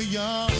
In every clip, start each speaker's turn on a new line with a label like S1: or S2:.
S1: Young.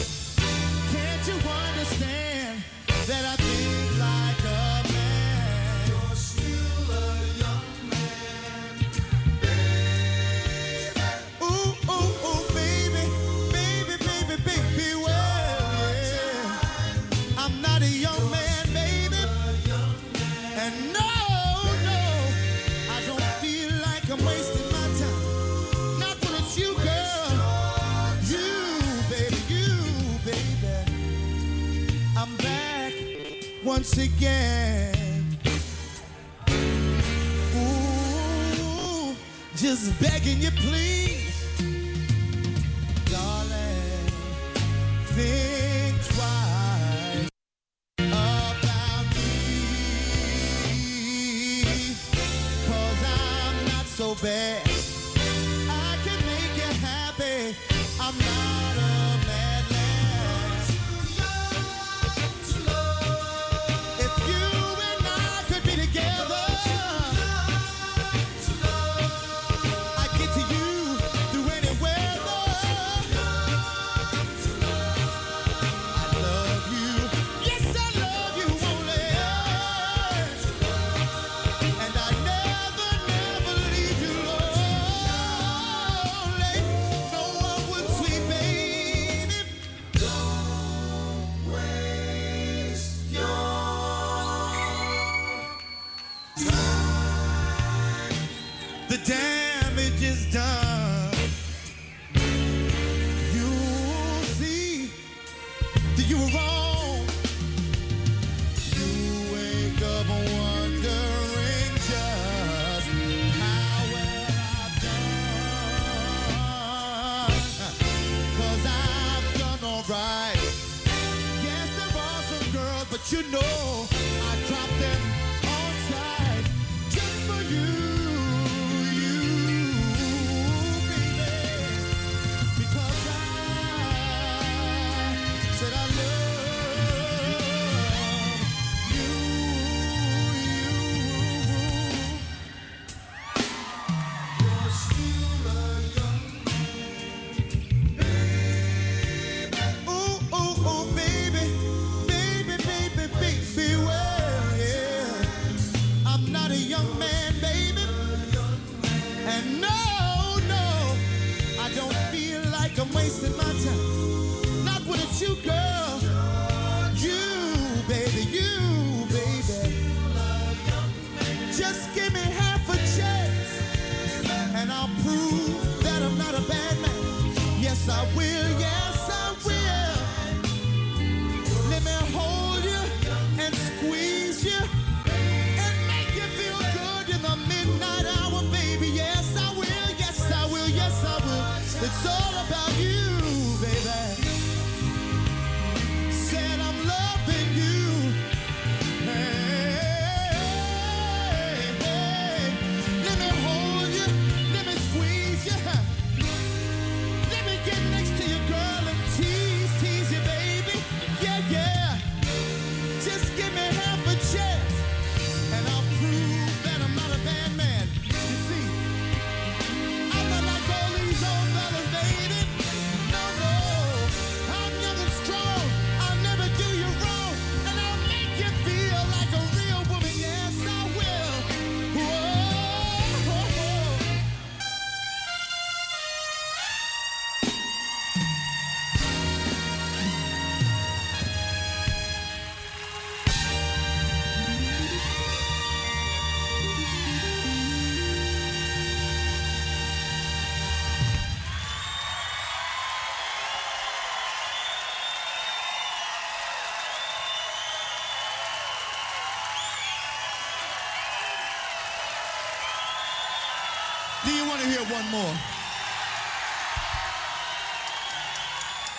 S1: one more.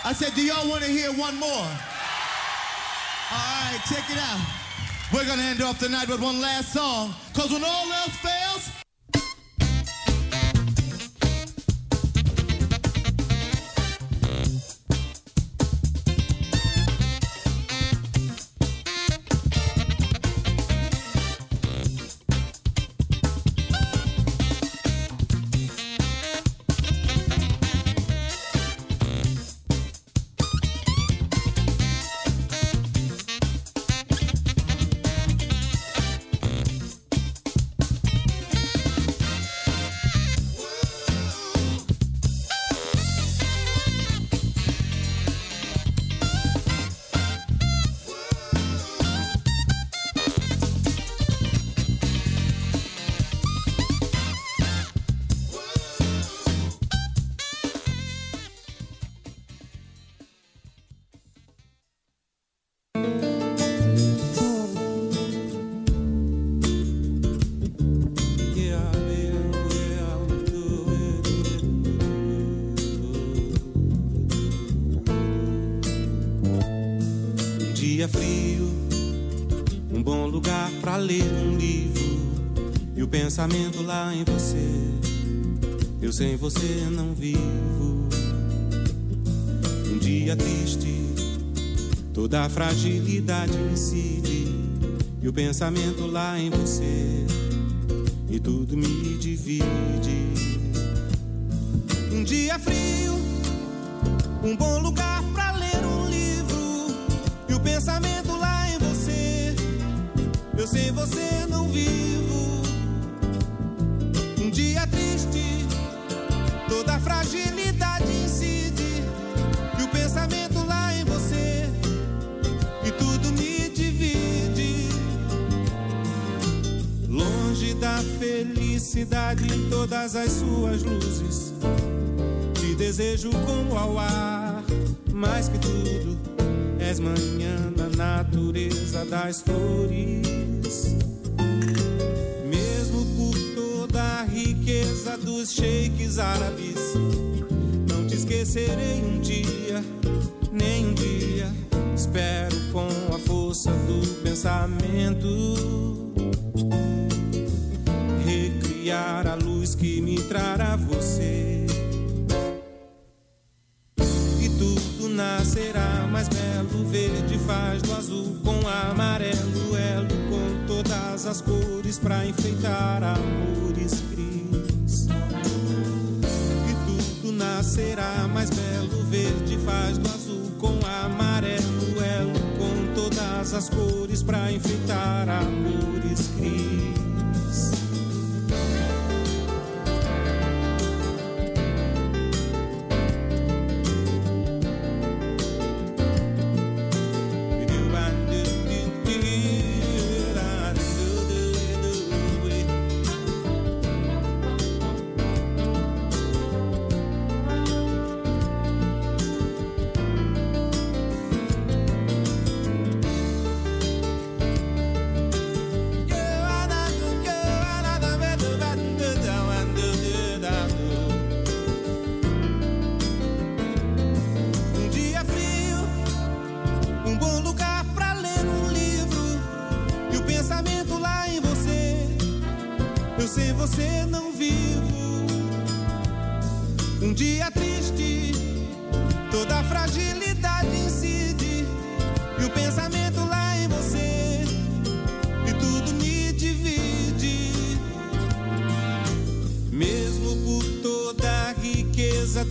S1: I said, do y'all want to hear one more? All right, check it out. We're going to end off tonight with one last song, because when all else
S2: pensamento lá em você. Eu sem você não vivo. Um dia triste, toda a fragilidade incide e o pensamento lá em você e tudo me divide. Um dia frio, um bom lugar felicidade em todas as suas luzes. Te desejo como ao ar, mais que tudo, és manhã na natureza das flores. Mesmo por toda a riqueza dos sheiks árabes, não te esquecerei um dia, nem um dia. Espero com a força do pensamento a luz que me trará você. E tudo nascerá mais belo, verde faz do azul com amarelo, elo com todas as cores pra enfeitar amores cris. E tudo nascerá mais belo, verde faz do azul com amarelo, elo com todas as cores pra enfeitar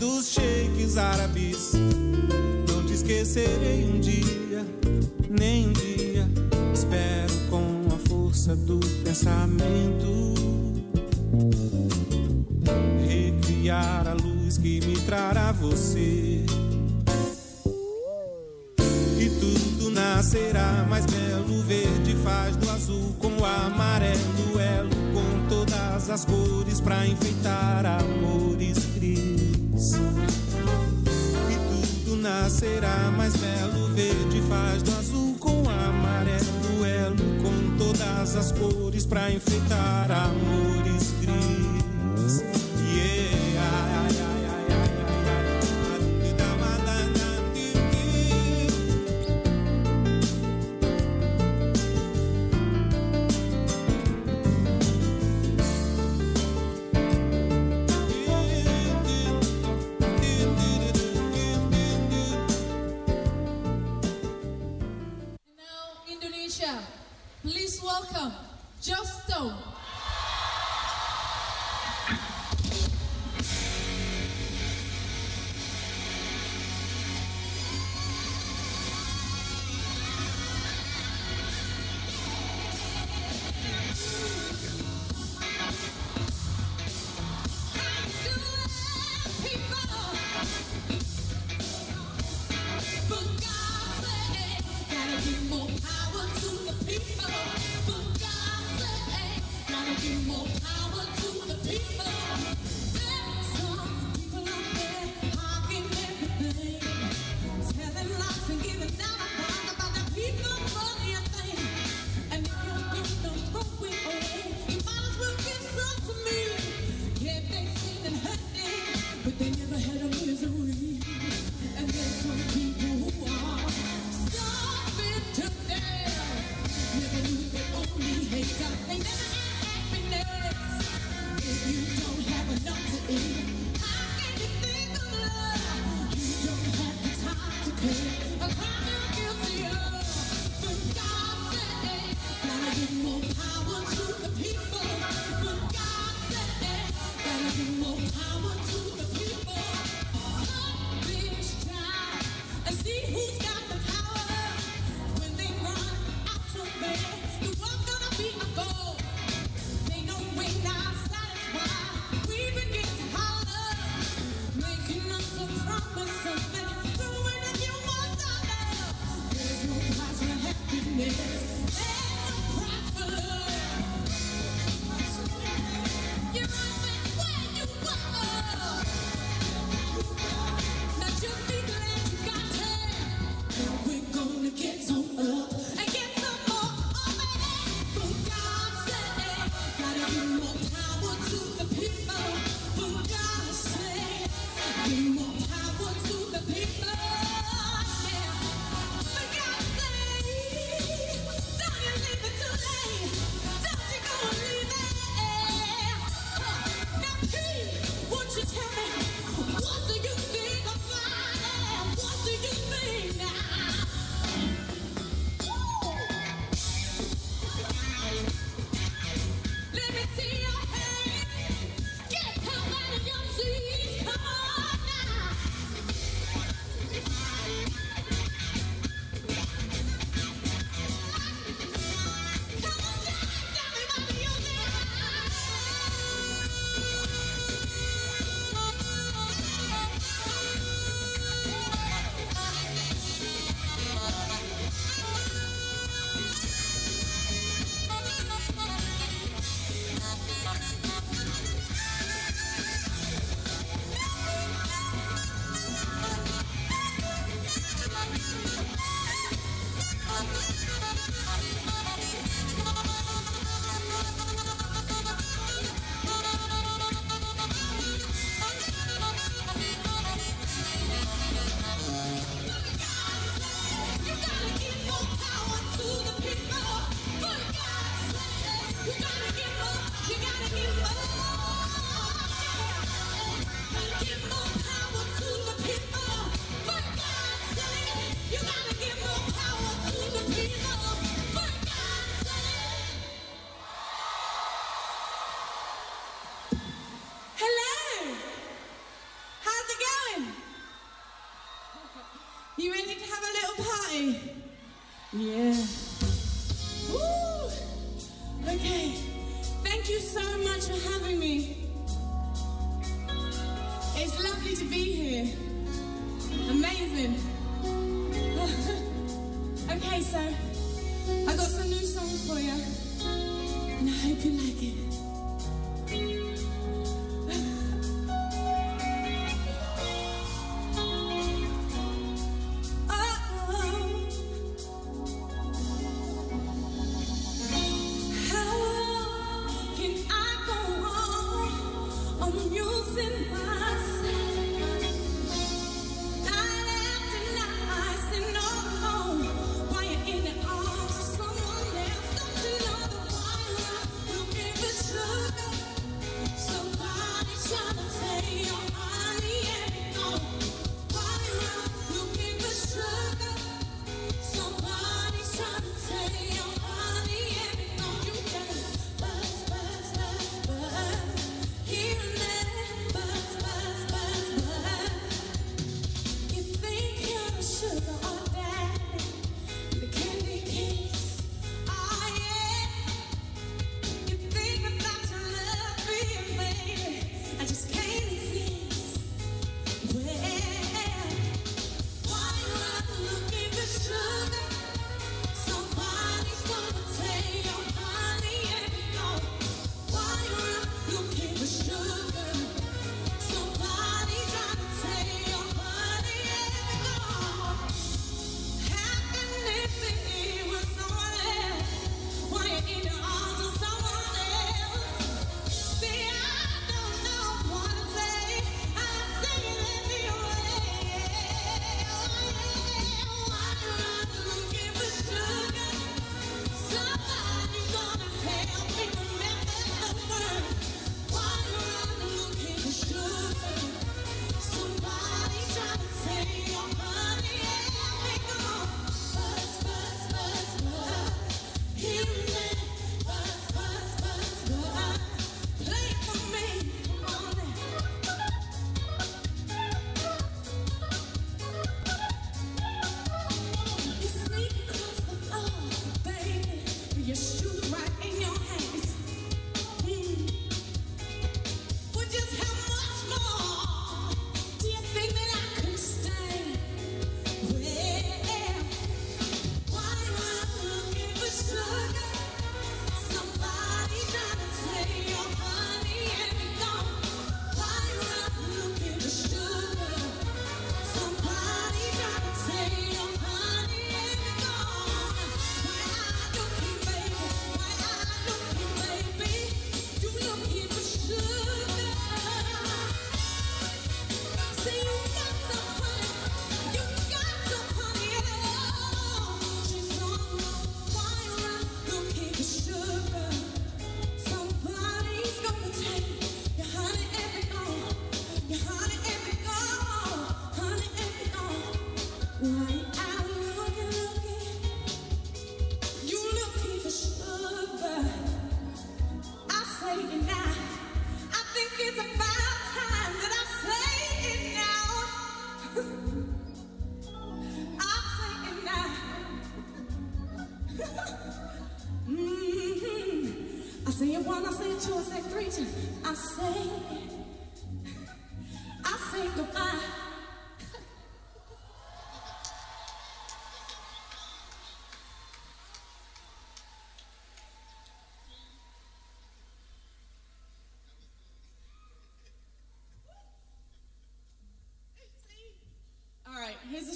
S2: dos sheiks árabes, não te esquecerei um dia, nem um dia. Espero com a força do pensamento recriar a luz que me trará você. E tudo nascerá mais belo, verde faz do azul com o amarelo, elo com todas as cores pra enfeitar amores cris. Nascerá mais belo, verde faz do azul com amarelo, elo com todas as cores pra enfeitar amores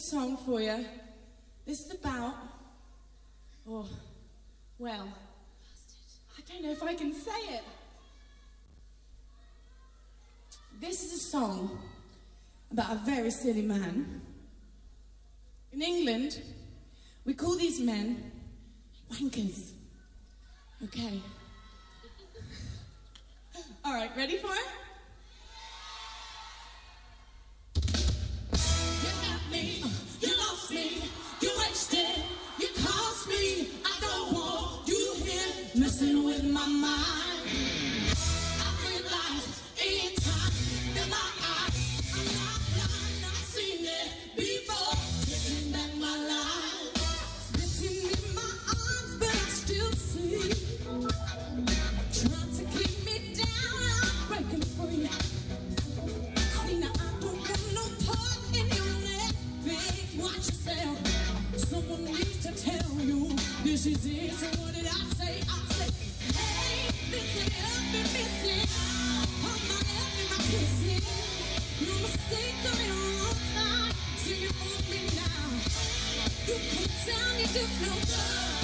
S3: song for you. This is about, oh, well, I don't know if I can say it. This is a song about a very silly man. In England, we call these men wankers. Okay. All right, ready for it? she did. So what did I say? I say, hey, missing, I've been missing. All my love and my kissing. No mistake, I'm in all time. So you want me now. You come down, you just no good.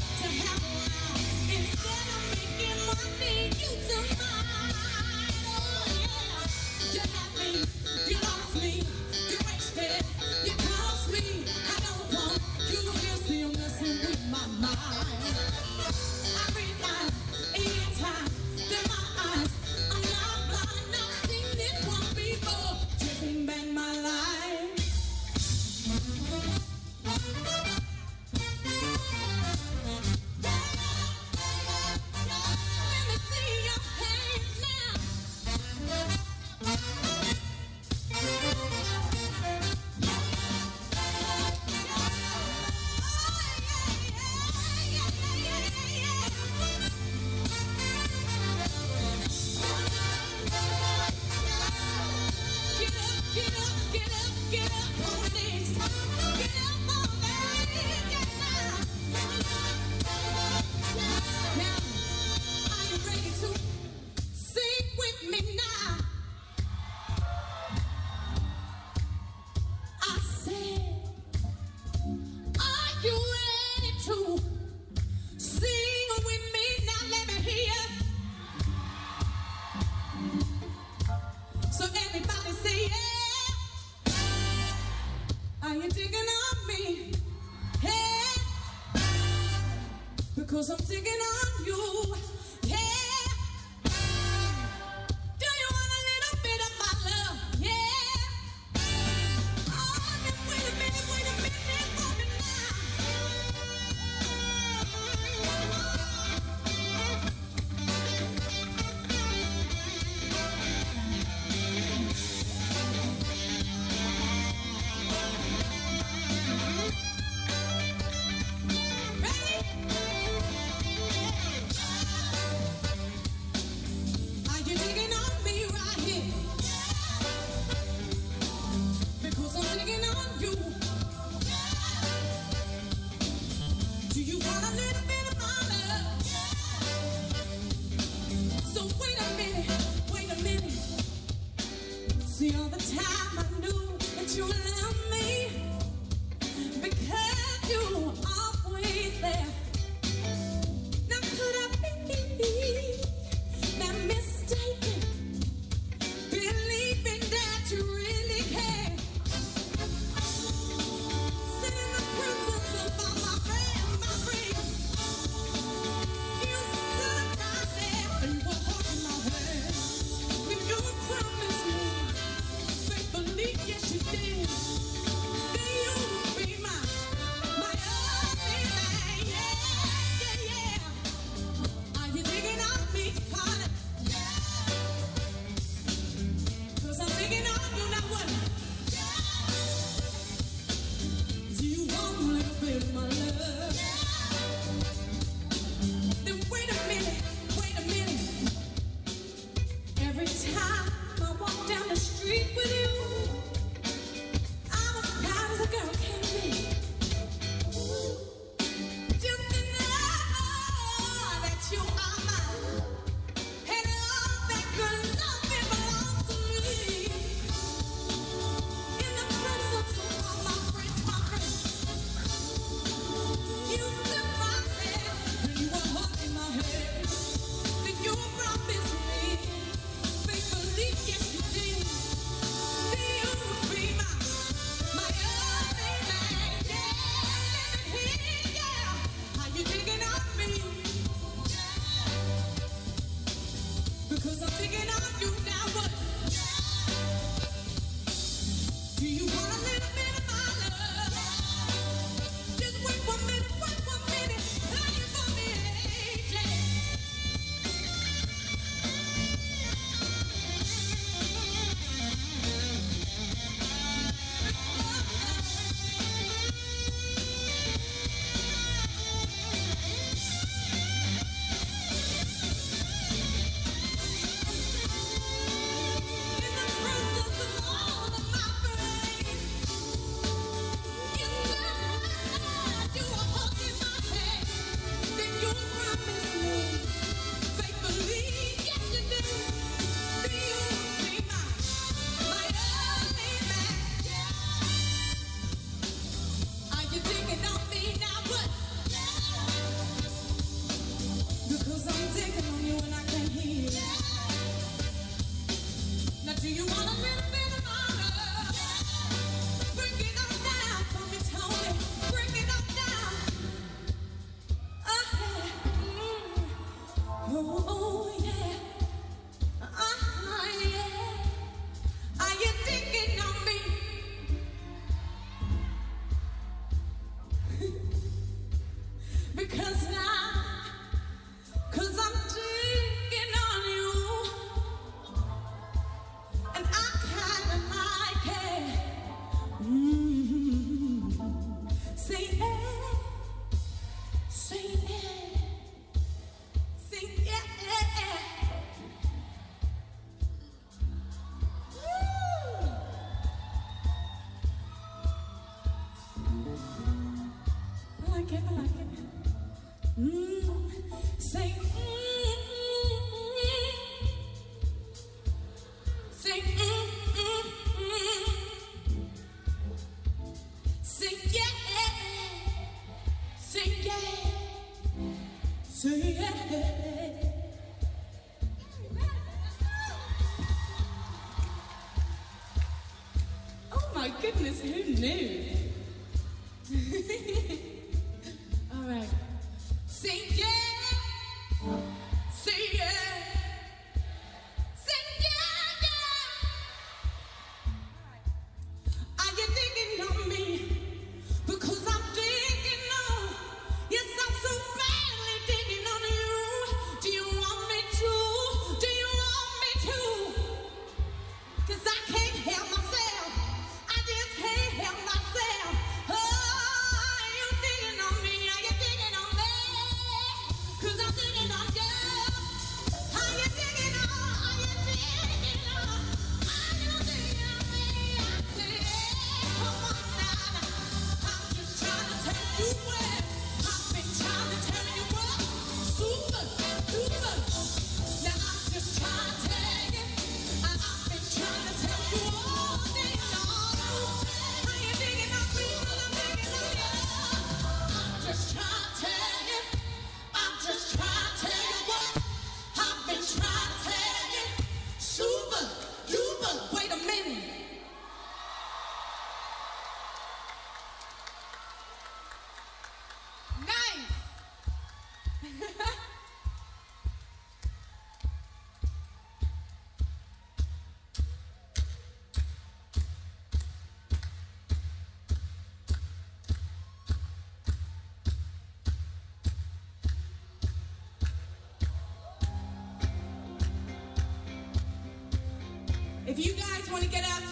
S3: If you guys want to get up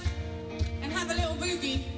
S3: and have a little boogie,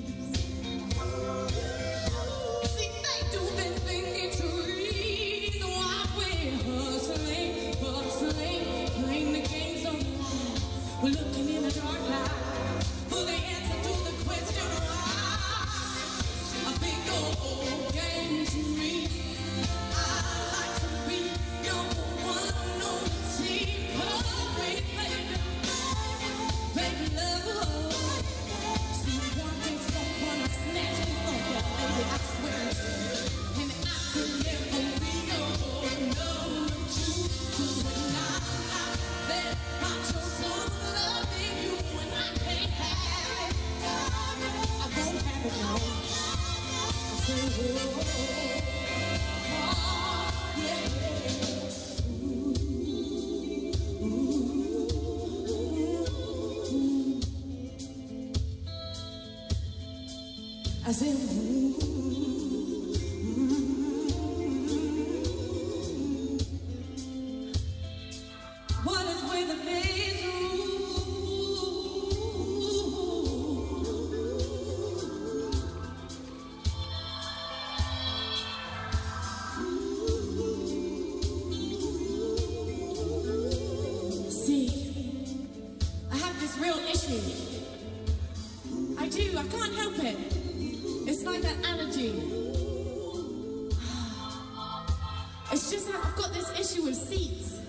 S3: It's just that I've got this issue with seats.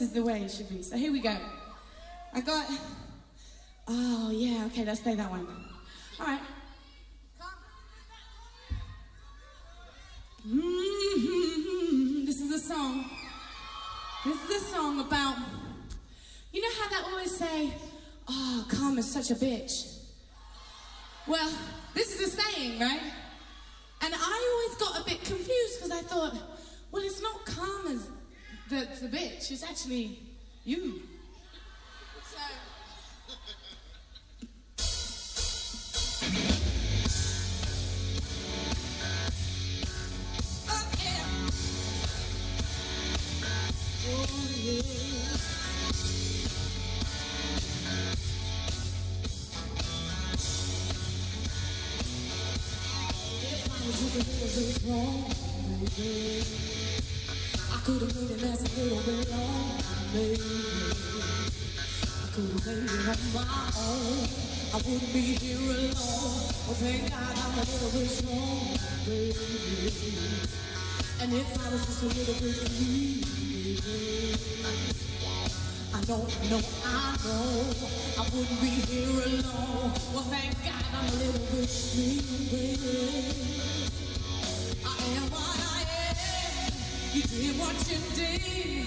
S3: this is the way it should be. So here we go. I got, oh yeah, okay, let's play that one. And if I was just a little bit baby. I know, know, I know I wouldn't be here alone. Well, thank God I'm a little bit baby. I am what I am. You did what you did.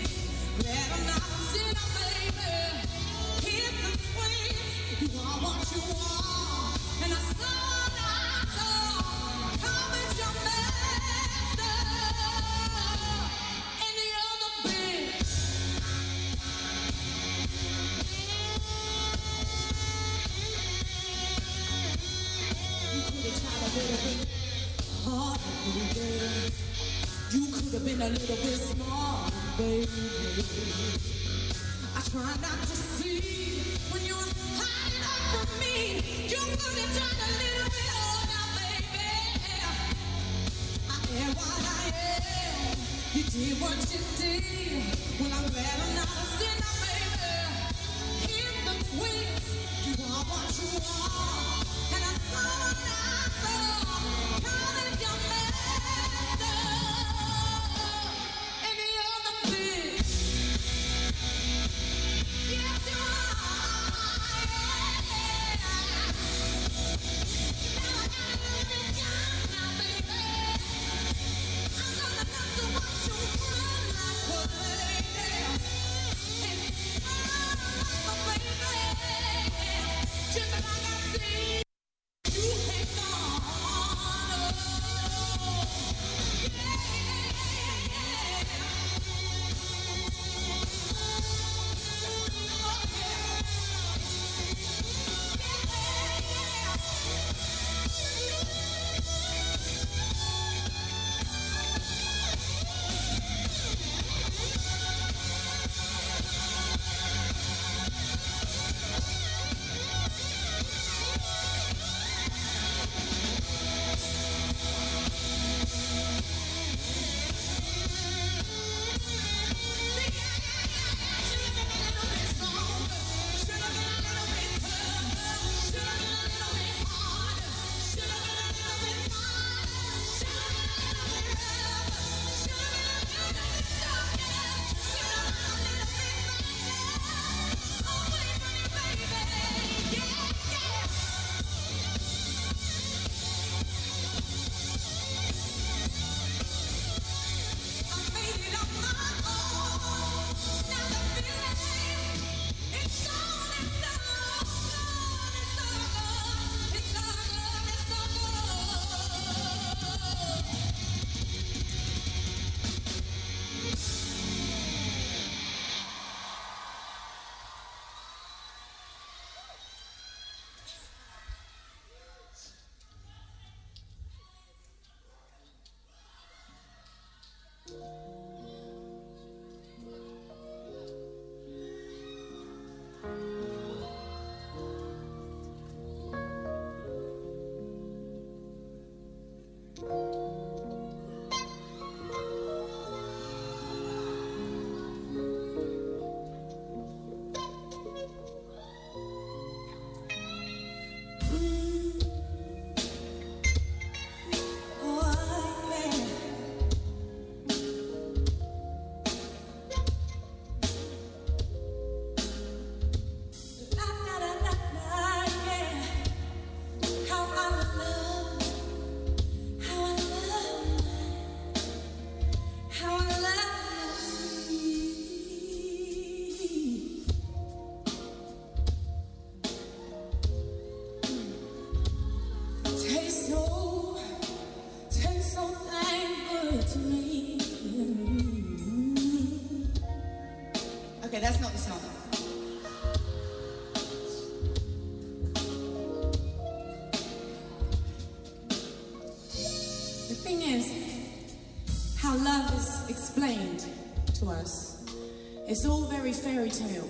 S3: It's all very fairy tale.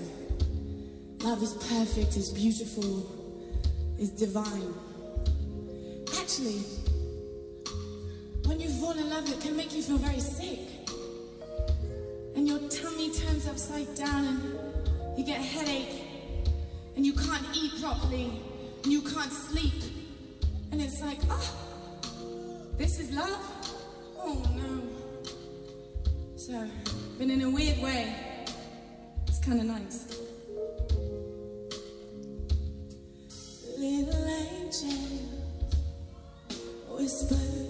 S3: Love is perfect, it's beautiful, it's divine. Actually, when you fall in love, it can make you feel very sick. And your tummy turns upside down and you get a headache and you can't eat properly and you can't sleep. And it's like, oh, this is love? Oh no. So, but in a weird way, kind of nice. Little angels whisper.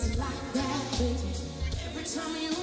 S3: It's like that, baby. Every time you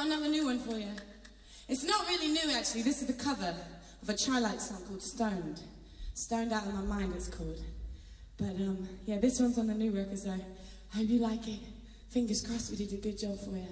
S3: got another new one for you. It's not really new, actually. This is the cover of a Chi-Lite song called Stoned. Stoned Out of My Mind, it's called. But um, yeah, this one's on the new record, so I hope you like it. Fingers crossed we did a good job for you.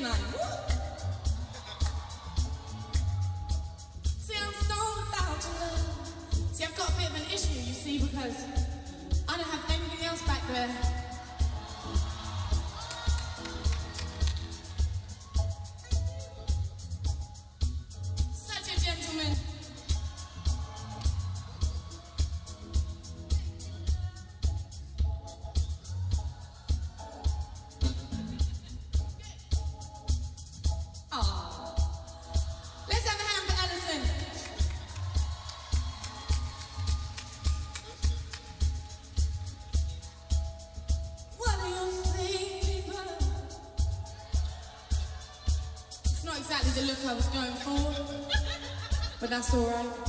S3: See, I'm without love. See, I've got a bit of an issue, you see, because. I was going for, but that's all right.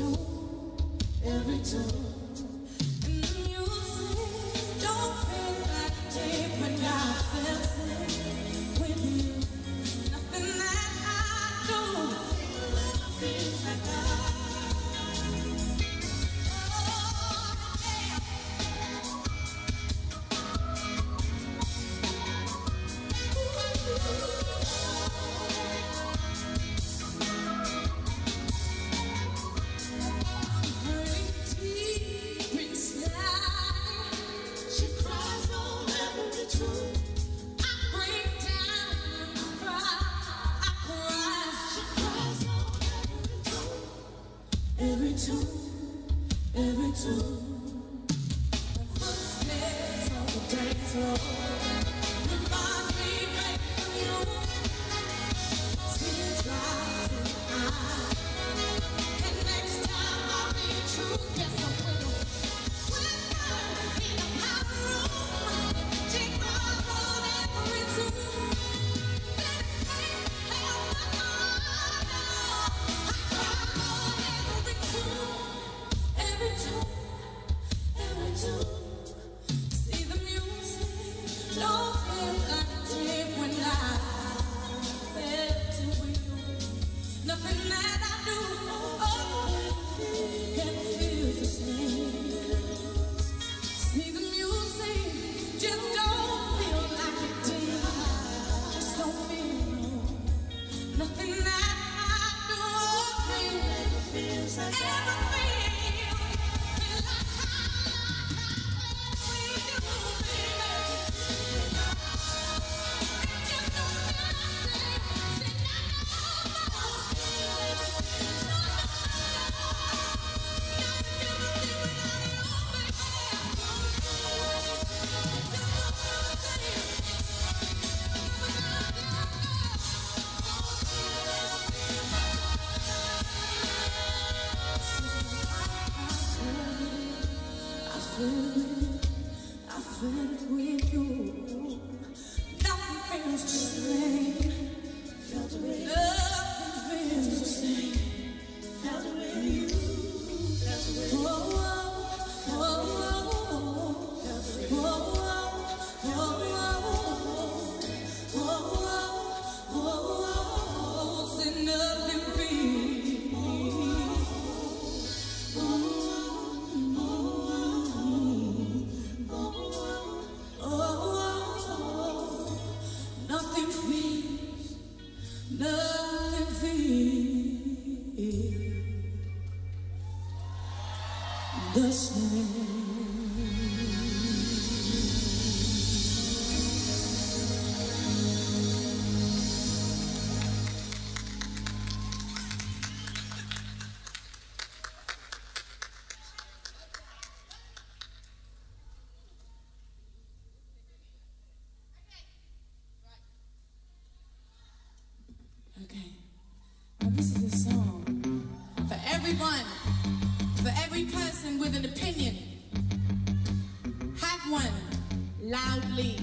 S3: Every tune, loudly.